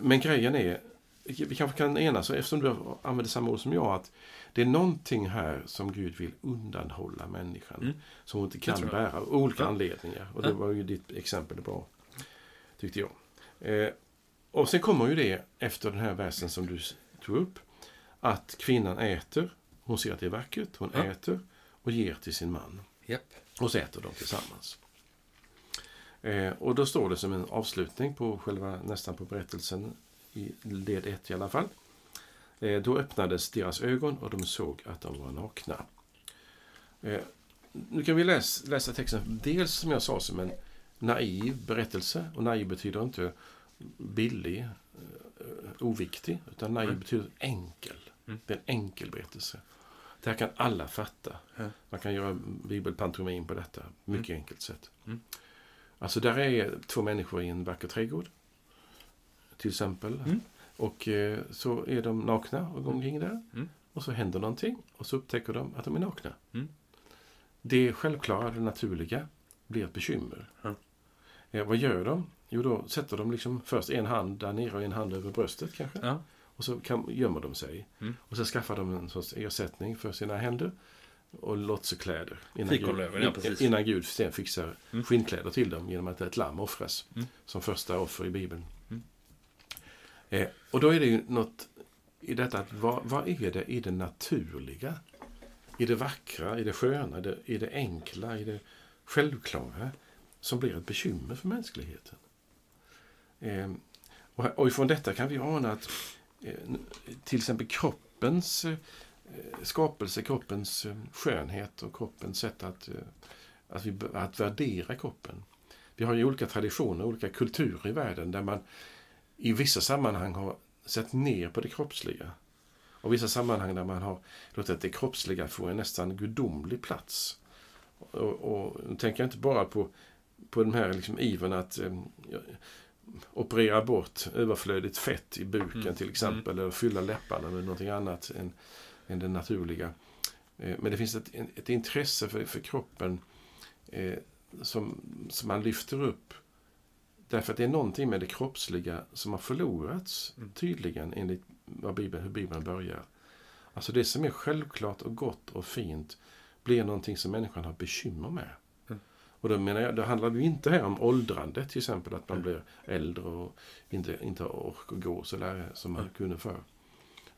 Men grejen är, vi kanske kan enas, eftersom du använder samma ord som jag, att det är någonting här som Gud vill undanhålla människan. Mm. Som hon inte kan bära av olika Ja. anledningar. Och det Ja. var ju ditt exempel bra, tyckte jag. Eh, och sen kommer ju det efter den här versen som du tog upp. Att kvinnan äter, hon ser att det är vackert, hon Ja. äter och ger till sin man. Japp. Och så äter de tillsammans. Eh, och då står det som en avslutning på själva, nästan på berättelsen, i led 1 i alla fall. Eh, då öppnades deras ögon och de såg att de var nakna. Eh, nu kan vi läsa, läsa texten dels som jag sa som en naiv berättelse. Och naiv betyder inte billig, eh, oviktig, utan naiv Mm. betyder enkel. Mm. Det är en enkel berättelse. Det här kan alla fatta. Man kan göra bibelpantomim på detta. Mycket enkelt sätt. Mm. Alltså där är två människor i en vacker trädgård. Till exempel. Mm. Och eh, så är de nakna och går omkring där. Mm. Och så händer någonting. Och så upptäcker de att de är nakna. Mm. Det självklara, det naturliga, blir ett bekymmer. Eh, vad gör de? Jo, då sätter de liksom först en hand där nere och en hand över bröstet kanske. Ja. Och så kan, gömmer de sig. Mm. Och så skaffar de en sorts ersättning för sina händer. Och låtsekläder. Innan Fikonlöven, ja, innan Gud sen fixar Mm. skinnkläder till dem genom att ett lamm offras. Mm. Som första offer i Bibeln. Eh, och då är det ju något i detta att vad, vad är det i det naturliga? I det vackra, i det sköna, i det, i det enkla, i det självklara som blir ett bekymmer för mänskligheten. Eh, och, och ifrån detta kan vi ana att eh, till exempel kroppens eh, skapelse, kroppens eh, skönhet och kroppens sätt att, eh, att, vi, att värdera kroppen. Vi har ju olika traditioner, olika kulturer i världen där man i vissa sammanhang har sett ner på det kroppsliga. Och vissa sammanhang där man har låtit det kroppsliga få en nästan gudomlig plats. Och, och nu tänker jag inte bara på, på den här liksom ivern att eh, operera bort överflödigt fett i buken Mm. till exempel. Eller fylla läpparna med någonting annat än, än det naturliga. Eh, men det finns ett, ett intresse för, för kroppen eh, som, som man lyfter upp. Därför att det är någonting med det kroppsliga som har förlorats Mm. tydligen enligt vad Bibeln, hur Bibeln börjar. Alltså det som är självklart och gott och fint blir någonting som människan har bekymmer med. Mm. Och då menar jag, det handlar ju inte här om åldrande till exempel, att man Mm. blir äldre och inte, inte har ork att gå så där som man Mm. kunde förr.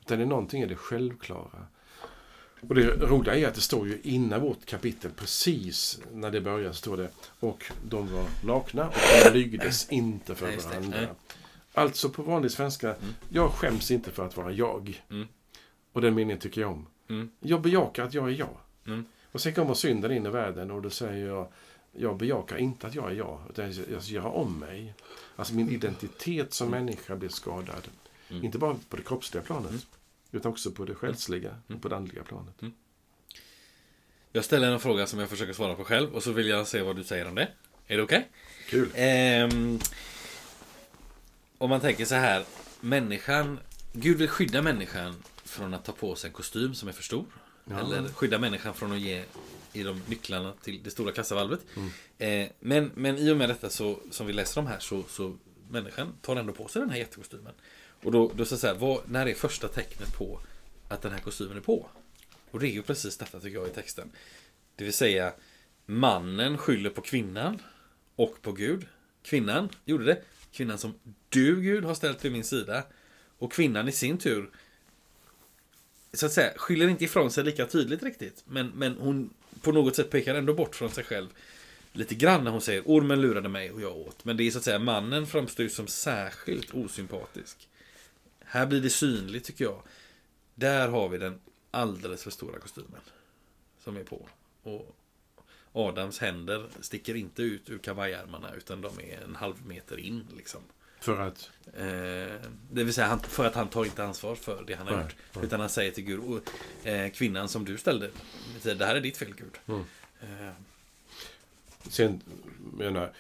Utan det är någonting i det självklara. Och det roliga är att det står ju innan vårt kapitel, precis när det börjar, står det och de var nakna och de lygdes inte för varandra. Alltså på vanlig svenska, Mm. jag skäms inte för att vara jag. Mm. Och den meningen tycker jag om. Mm. Jag bejakar att jag är jag. Mm. Och sen kommer synden in i världen och då säger jag, jag bejakar inte att jag är jag, utan jag ska göra om mig. Alltså min identitet som människa blir skadad. Mm. Inte bara på det kroppsliga planet, Mm. Utan också på det själsliga Mm. och på det andliga planet. Jag ställer en fråga som jag försöker svara på själv och så vill jag se vad du säger om det. Är det okej? Kul! Ehm, om man tänker så här. Människan. Gud vill skydda människan från att ta på sig en kostym som är för stor. Ja. Eller skydda människan från att ge i de nycklarna till det stora kassavalvet. Mm. Eh, men, men i och med detta så, som vi läser om här så, så människan tar ändå på sig den här jättekostymen. Och då, då så så här, vad, när är första tecknet på att den här kostymen är på? Och det är ju precis detta tycker jag i texten. Det vill säga mannen skyller på kvinnan och på Gud. Kvinnan gjorde det. Kvinnan som du Gud har ställt vid min sida. Och kvinnan i sin tur så att säga, skyller inte ifrån sig lika tydligt riktigt. Men, men hon på något sätt pekar ändå bort från sig själv. Lite grann när hon säger ormen lurade mig och jag åt. Men det är så att säga mannen framstår ju som särskilt osympatisk här blir det synligt tycker jag. Där har vi den alldeles för stora kostymen. Som är på. Och Adams händer sticker inte ut ur kavajärmarna utan de är en halv meter in. Liksom. För att? Eh, det vill säga han, för att han tar inte ansvar för det han har Nej, gjort. nej. Utan han säger till Gud, eh, kvinnan som du ställde, det här är ditt fel Gud. Mm. Eh, Sen, menar,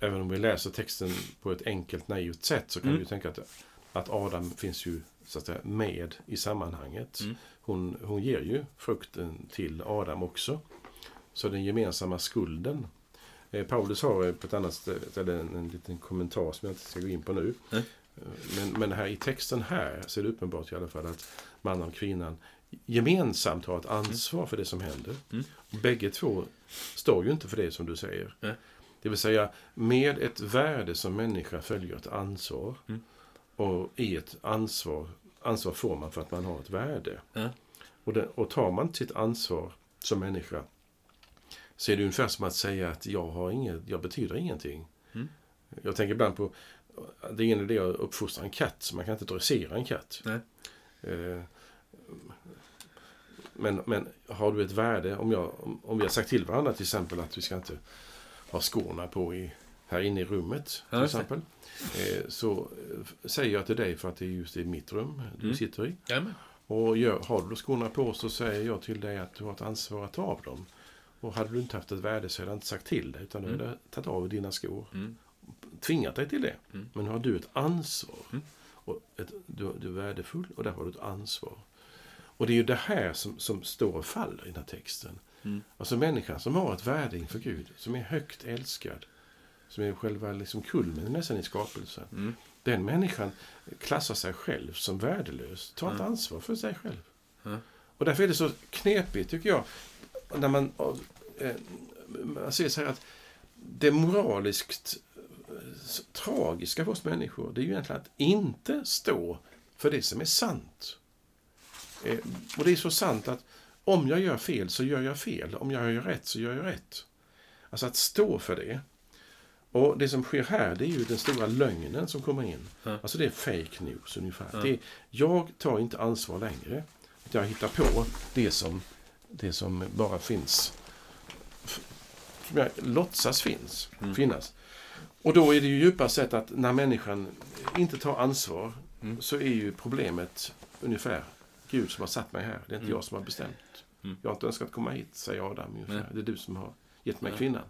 även om vi läser texten på ett enkelt naivt sätt så kan Mm. vi ju tänka att, att Adam finns ju så att säga, med i sammanhanget. Mm. Hon, hon ger ju frukten till Adam också. Så den gemensamma skulden. Eh, Paulus har eh, på ett annat ställe en, en liten kommentar som jag inte ska gå in på nu. Eh, Men, men här i texten här så är det uppenbart i alla fall att mannen och kvinnan gemensamt har ett ansvar för det som händer. Mm. Bägge två står ju inte för det som du säger. Nej. Det vill säga, med ett värde som människa följer ett ansvar. Mm. Och i ett ansvar, ansvar får man för att man har ett värde. Ja. Och, det, och tar man sitt ansvar som människa så är det ungefär som att säga att jag, har inget, jag betyder ingenting. Mm. Jag tänker ibland på, det är ingen idé att uppfostra en katt, så man kan inte dressera en katt. Eh, Men, men har du ett värde, om, jag, om vi har sagt till varandra till exempel att vi ska inte ha skorna på i, här inne i rummet. Till exempel. Eh, så eh, säger jag till dig för att det är just i mitt rum du Mm. sitter i. Jajamän. Och gör, har du skorna på så säger jag till dig att du har ett ansvar att ta av dem. Och hade du inte haft ett värde så hade jag inte sagt till dig utan du Mm. hade tagit av dina skor. Mm. Tvingat dig till det. Mm. Men har du ett ansvar. Mm. Och ett, du, du är värdefull och därför har du ett ansvar. Och det är ju det här som, som står och faller i den här texten. Mm. Alltså människan som har ett värde inför Gud, som är högt älskad, som är själva liksom kulmen nästan i skapelsen. Mm. Den människan klassar sig själv som värdelös, tar inte Mm. ansvar för sig själv. Mm. Och därför är det så knepigt, tycker jag, när man, eh, man ser så här att det moraliskt eh, tragiska för oss människor, det är ju egentligen att inte stå för det som är sant. Eh, och det är så sant att om jag gör fel så gör jag fel. Om jag gör rätt så gör jag rätt. Alltså att stå för det. Och det som sker här, det är ju den stora lögnen som kommer in. Ja. Alltså det är fake news ungefär. Ja. Det är, jag tar inte ansvar längre. Jag hittar på det som, det som bara finns. Som jag låtsas finns, Mm. finnas. Och då är det ju djupast sett att när människan inte tar ansvar Mm. så är ju problemet ungefär Gud som har satt mig här. Det är inte Mm. jag som har bestämt. Mm. Jag har inte önskat komma hit, säger Adam. Ungefär. Det är du som har gett mig kvinnan.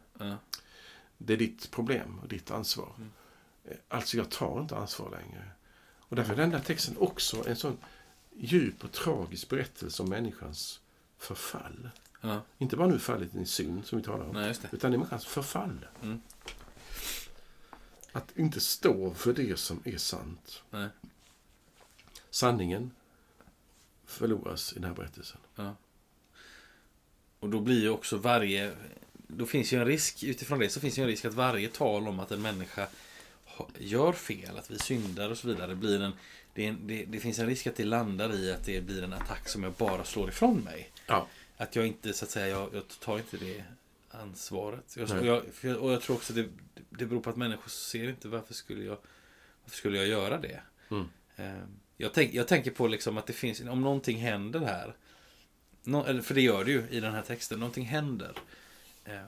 Det är ditt problem och ditt ansvar. Mm. Alltså, jag tar inte ansvar längre. Och därför är den där texten också en sån djup och tragisk berättelse om människans förfall. Ja. Inte bara nu fallet i synd som vi talar om, Nej, utan i människans förfall. Mm. Att inte stå för det som är sant. Nej. Sanningen förloras i den här berättelsen. Ja. Och då blir ju också varje... Då finns ju en risk, utifrån det så finns ju en risk att varje tal om att en människa gör fel, att vi syndar och så vidare, blir en... Det, en, det, det finns en risk att det landar i att det blir en attack som jag bara slår ifrån mig. Ja. Att jag inte, så att säga, jag, jag tar inte det ansvaret. Jag, och, jag, och jag tror också det, det beror på att människor ser inte varför skulle jag, varför skulle jag göra det. Mm. Eh, Jag, tänk, jag tänker på liksom att det finns, om någonting händer här. Nå, eller för det gör det ju i den här texten. Någonting händer. Eh,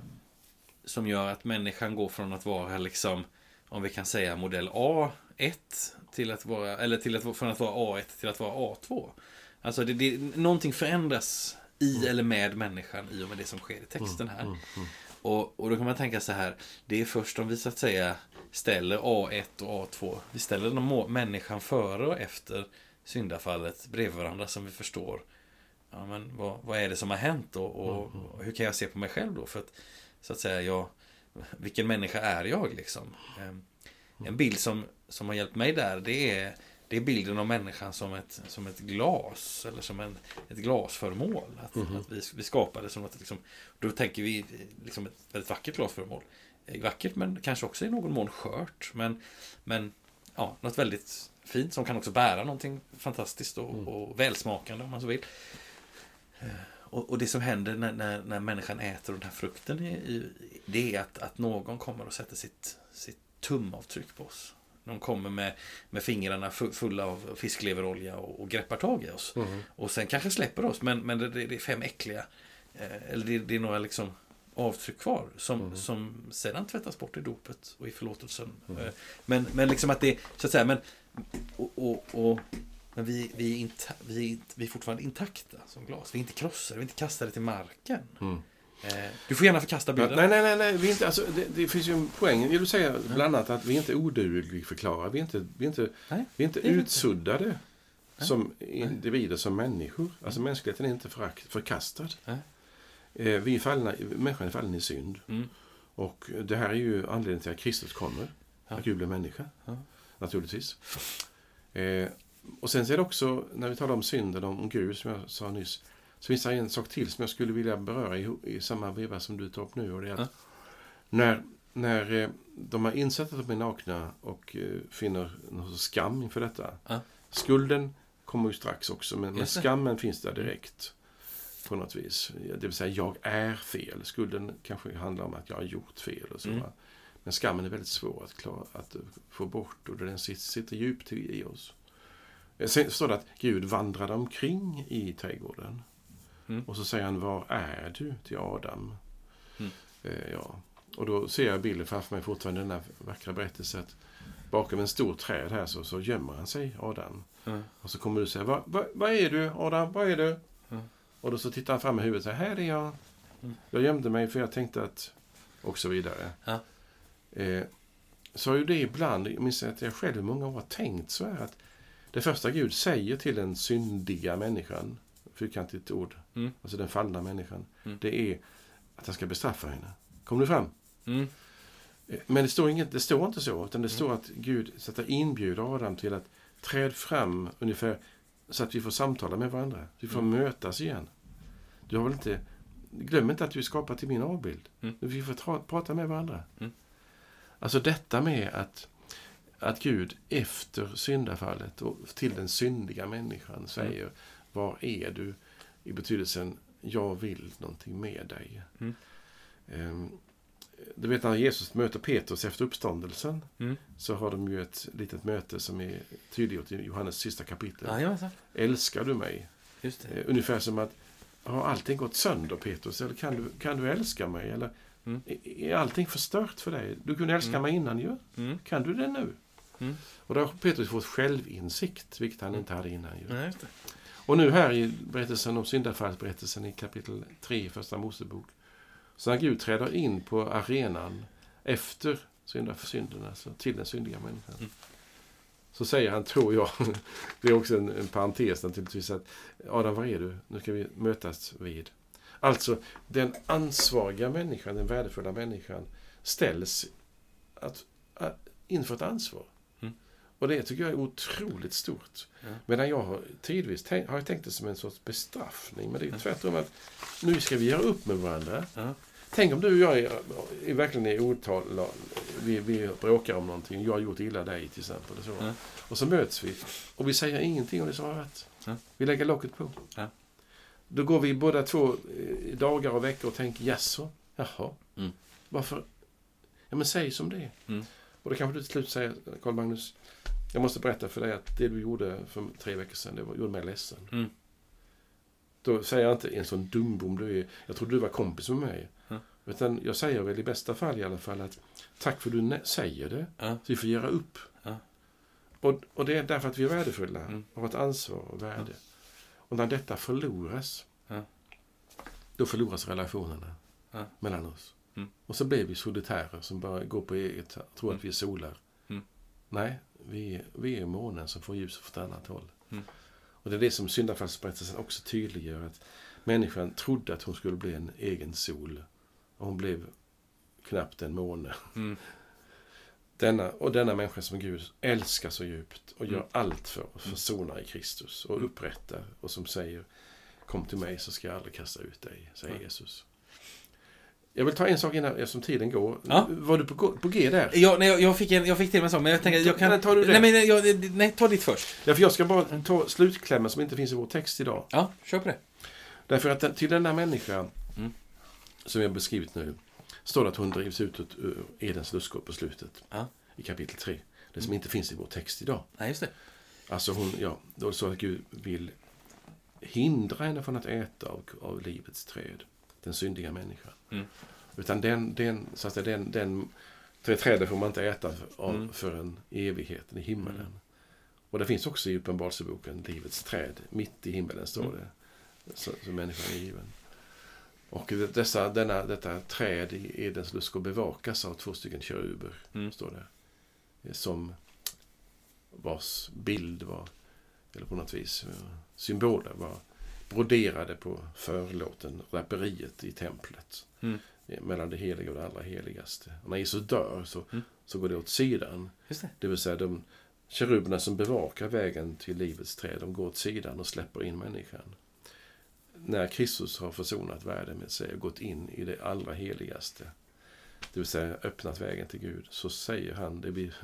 som gör att människan går från att vara liksom, om vi kan säga modell A1 till att vara, eller till att, från att vara A1 till att vara A2. Alltså det, det, någonting förändras i eller med människan i och med det som sker i texten här. Mm, mm. Och, och då kan man tänka så här, det är först om vi så att säga ställer A1 och A2, vi ställer må- människan före och efter syndafallet bredvid varandra som vi förstår, ja men vad, vad är det som har hänt och, och, och hur kan jag se på mig själv då? För att, så att säga, jag, vilken människa är jag liksom? Ehm, En bild som, som har hjälpt mig där, det är, det är bilden av människan som ett, som ett glas, eller som en, ett glasföremål. Att, Mhm. att vi, vi skapar det som att liksom, då tänker vi liksom ett väldigt vackert glasföremål. Vackert men kanske också i någon mån skört. Men, men ja, något väldigt fint som kan också bära någonting fantastiskt och, Mm. och välsmakande om man så vill. Och, och det som händer när, när, när människan äter den här frukten, i, det är att, att någon kommer och sätter sitt, sitt tumavtryck på oss. De kommer med, med fingrarna fu- fulla av fiskleverolja och, och greppar tag i oss. Mm. Och sen kanske släpper oss, men, men det, det är fem äckliga, eh, eller det, det är några liksom avtryck kvar som, Mm. som sedan tvättas bort i dopet och i förlåtelsen. Mm. Men, men liksom att det, så att säga, men, och, och, och, men vi, vi, är inte, vi, inte- vi är fortfarande intakta som glas. Vi är inte krossade, vi är inte kastade till marken. Mm. Eh, Du får gärna förkasta bilden. nej, nej, nej, nej vi inte, alltså, det, det finns ju en poäng. Vill du säga bland annat att vi inte är odugligförklarade. Vi är inte, vi är inte, Nej, vi är inte vi inte. utsuddade som individer, som människor. Alltså mänskligheten är inte förakt, förkastad. Nej. Eh, Vi är fallna, människan är fallen i synd. Mm. Och det här är ju anledningen till att Kristus kommer. Ja. Att Gud blir människa. Ja. Naturligtvis. Eh, och sen så är det också, när vi talar om synden, om Gud, som jag sa nyss, så finns det en sak till som jag skulle vilja beröra i, i samma veva som du tar upp nu. Och det är att Ja. när, när eh, de har insett att de är nakna och eh, finner någon skam inför detta. Ja. Skulden kommer ju strax också, men, men skammen finns där direkt. På något vis. Det vill säga, jag är fel. Skulden kanske handlar om att jag har gjort fel. och så. Mm. Men skammen är väldigt svår att, klara, att få bort och den sitter, djupt i oss. Sen står det att Gud vandrade omkring i trädgården. Mm. Och så säger han, var är du? till Adam. Mm. Eh, ja. Och då ser jag bilden framför mig fortfarande, den där vackra berättelsen. Att bakom en stor träd här så, så gömmer han sig, Adam. Ja. Och så kommer du säga, vad va, vad är du Adam? Vad är du? Ja. Och då så tittar han fram med huvudet och säger, här är jag. Mm. Jag gömde mig för jag tänkte att... Och så vidare. Ja. Eh, så har ju det ibland, jag minns att jag själv många år har tänkt så här att det första Gud säger till den syndiga människan, fyrkantigt ord, Mm. alltså den fallna människan, Mm. det är att han ska bestraffa henne. Kommer du fram? Mm. Eh, Men det står, inget, det står inte så, utan det Mm. står att Gud så att inbjuder Adam till att träd fram ungefär så att vi får samtala med varandra. Vi får Mm. mötas igen. Du har väl inte... Glöm inte att du är skapad till min avbild. Mm. Vi får tra, prata med varandra. Alltså detta med att, att Gud efter syndafallet och till den syndiga människan säger Var är du? I betydelsen Jag vill någonting med dig. Mm. Ehm, du vet när Jesus möter Petrus efter uppståndelsen Mm. så har de ju ett litet möte som är tydliggjort i Johannes sista kapitel. Jajamensan. Älskar du mig? Eh, ungefär som att har allting gått sönder Petrus? Eller kan du, kan du älska mig? Eller Mm. är, är allting förstört för dig? Du kunde älska Mm. mig innan ju. Mm. Kan du det nu? Mm. Och då har Petrus fått självinsikt, vilket han Mm. inte hade innan. Ju. Det. Och nu här i berättelsen om syndafallsberättelsen i kapitel 3 i Första Mosebok. Så när Gud träder in på arenan efter synda för alltså till den syndiga människan. Mm. Så säger han, tror jag, det är också en, en parentes naturligtvis, att Adam, var är du? Nu ska vi mötas vid. Alltså, den ansvariga människan, den värdefulla människan, ställs att, att, inför ett ansvar. Och det tycker jag är otroligt stort. Ja. Medan jag har tidvis tänkt, har jag tänkt det som en sorts bestraffning. Men det är tvärtom att nu ska vi göra upp med varandra. Ja. Tänk om du och jag är, är verkligen är otal, vi, vi bråkar om någonting. Jag har gjort illa dig till exempel. Och, så. Ja. och så möts vi och vi säger ingenting om det som har varit. Vi lägger locket på. Då går vi båda två eh, dagar och veckor och tänker jaså, jaha, Mm. varför? Ja men säg som det. Mm. Och då kanske du till slut säger, Karl Magnus, jag måste berätta för dig att det du gjorde för tre veckor sedan, det gjorde mig ledsen. Mm. Då säger jag inte en sån dumbom du är. Jag trodde du var kompis med mig. Ja. Utan jag säger väl i bästa fall i alla fall att tack för att du säger det. Ja. Så vi får göra upp. Ja. Och, och det är därför att vi är värdefulla Mm. har ett ansvar och värde. Och när detta förloras, då förloras relationerna mellan oss. Mm. Och så blir vi solitärer som bara går på eget, tror Mm. att vi är solar. Mm. Nej, vi, vi är månen som får ljus från ett annat håll. Mm. Och det är det som syndafallsberättelsen också tydliggör. Att människan trodde att hon skulle bli en egen sol. Och hon blev knappt en måne. Mm. Denna, och denna människa som Gud älskar så djupt och gör Mm. allt för att försona i Kristus och upprättar och som säger Kom till mig så ska jag aldrig kasta ut dig, säger. Jesus. Jag vill ta en sak innan, eftersom tiden går. Ja. Var du på, på G där? Ja, nej, jag, fick en, jag fick till mig en sån, men jag tänker jag kan... Nej, tar du det? Nej, men jag, nej, ta ditt först. Ja, för jag ska bara ta slutklämmen som inte finns i vår text idag. Ja, kör på det. Därför att den, till denna människa Mm. som jag beskrivit nu står det att hon drivs ut ur Edens lustgård på slutet. Ja. I kapitel 3. Det som inte finns i vår text idag. Nej, just det. Alltså hon, ja, då så att Gud vill hindra henne från att äta av, av livets träd. Den syndiga människan. Mm. Utan den, den, så att den, den det trädet får man inte äta av Mm. förrän evigheten i himmelen. Mm. Och det finns också i Uppenbarelseboken, livets träd. Mitt i himmelen står Mm. det. Så, så människan är given. Och dessa, denna, detta träd i Edens lust ska bevakas av två stycken keruber, Mm. står det. Som vars bild var, eller på något vis symboler var broderade på förlåten, draperiet i templet. Mm. Mellan det heliga och det allra heligaste. Och när Jesus dör så, Mm. så går det åt sidan. Det. Det vill säga de keruberna som bevakar vägen till livets träd, de går åt sidan och släpper in människan. När Kristus har försonat världen med sig och gått in i det allra heligaste, det vill säga öppnat vägen till Gud, så säger han, det blir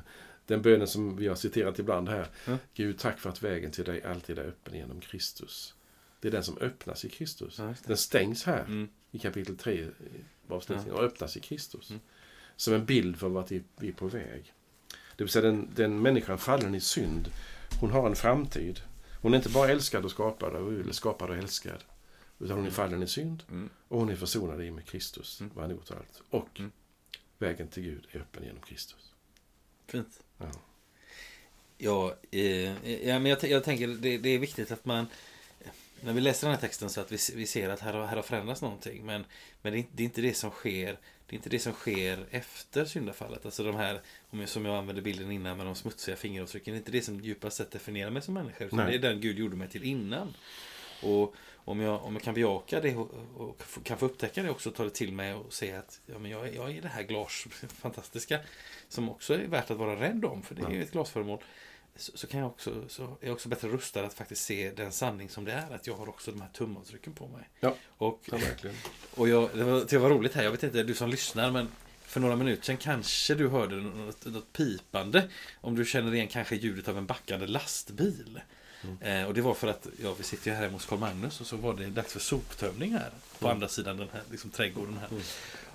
den bönen som vi har citerat ibland här, Mm. Gud tack för att vägen till dig alltid är öppen genom Kristus. Det är den som öppnas i Kristus. Ja. Den stängs här Mm. i kapitel 3 i avsnittet och öppnas i Kristus. Mm. Som en bild för vart vi är på väg. Det vill säga den, den människan fallen i synd, hon har en framtid. Hon är inte bara älskad och skapad, och- eller skapad och älskad. Utan hon är fallen i synd Mm. och hon är försonad i med Kristus, Mm. vad han gjort allt. Och Mm. vägen till Gud är öppen genom Kristus. Fint. Ja. Ja, eh, ja men jag, jag tänker det, det är viktigt att man när vi läser den här texten så att vi, vi ser att här har, här har förändrats någonting. Men, men det, är, inte- det är inte det som sker det är inte det som sker efter syndafallet. Alltså de här, som jag använde bilden innan med de smutsiga fingeravtrycken. Det är inte det som djupast sett definierar mig som människa. Utan Nej. det är den Gud gjorde mig till innan. Och om jag, om jag kan bejaka det och, och kan få upptäcka det också och ta det till mig och se att ja, men jag, är- jag är det här glas fantastiska som också är värt att vara rädd om för det är ju ett glasföremål. Så, så kan jag också, så är jag också bättre rustad att faktiskt se den sanning som det är att jag har också de här tumavtrycken på mig. Ja. Och, Ja, verkligen. och jag, det, var, det var roligt här, jag vet inte, du som lyssnar men för några minuter sedan kanske du hörde något, något pipande. Om du känner igen kanske ljudet av en backande lastbil. Eh, och det var för att, ja vi sitter ju här hemma hos Carl Magnus och så var det dags för soptömning här. På Mm. andra sidan den här liksom, trädgården här. Mm.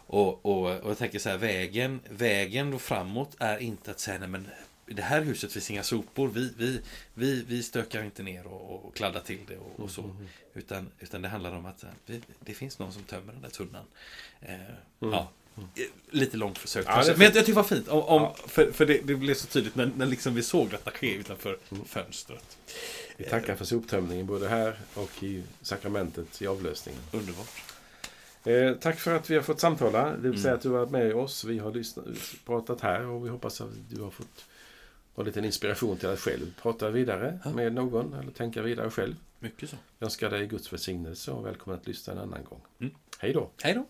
Och, och, och jag tänker så här, vägen, vägen då framåt är inte att säga nej men i det här huset finns inga sopor. Vi, vi, vi, vi stökar inte ner och, och kladdar till det och, och så. Mm. Utan, utan det handlar om att eh, vi, det finns någon som tömmer den där tunnan. Eh, Mm. Ja, Eh, lite långt försök Ja, Men jag, jag tycker det var fint. Om, om, Ja. För, för det, det blev så tydligt när, när liksom vi såg detta ske utanför Mm. fönstret. Vi tackar för soptömningen både här och i sakramentet i avlösningen. Underbart. Eh, tack för att vi har fått samtala. Det vill Mm. säga att du har varit med oss. Vi har lyssnat, pratat här och vi hoppas att du har fått ha lite inspiration till att själv prata vidare Ja. med någon eller tänka vidare själv. Mycket så. Jag önskar dig Guds välsignelse och välkommen att lyssna en annan gång. Mm. Hej då! Hej då.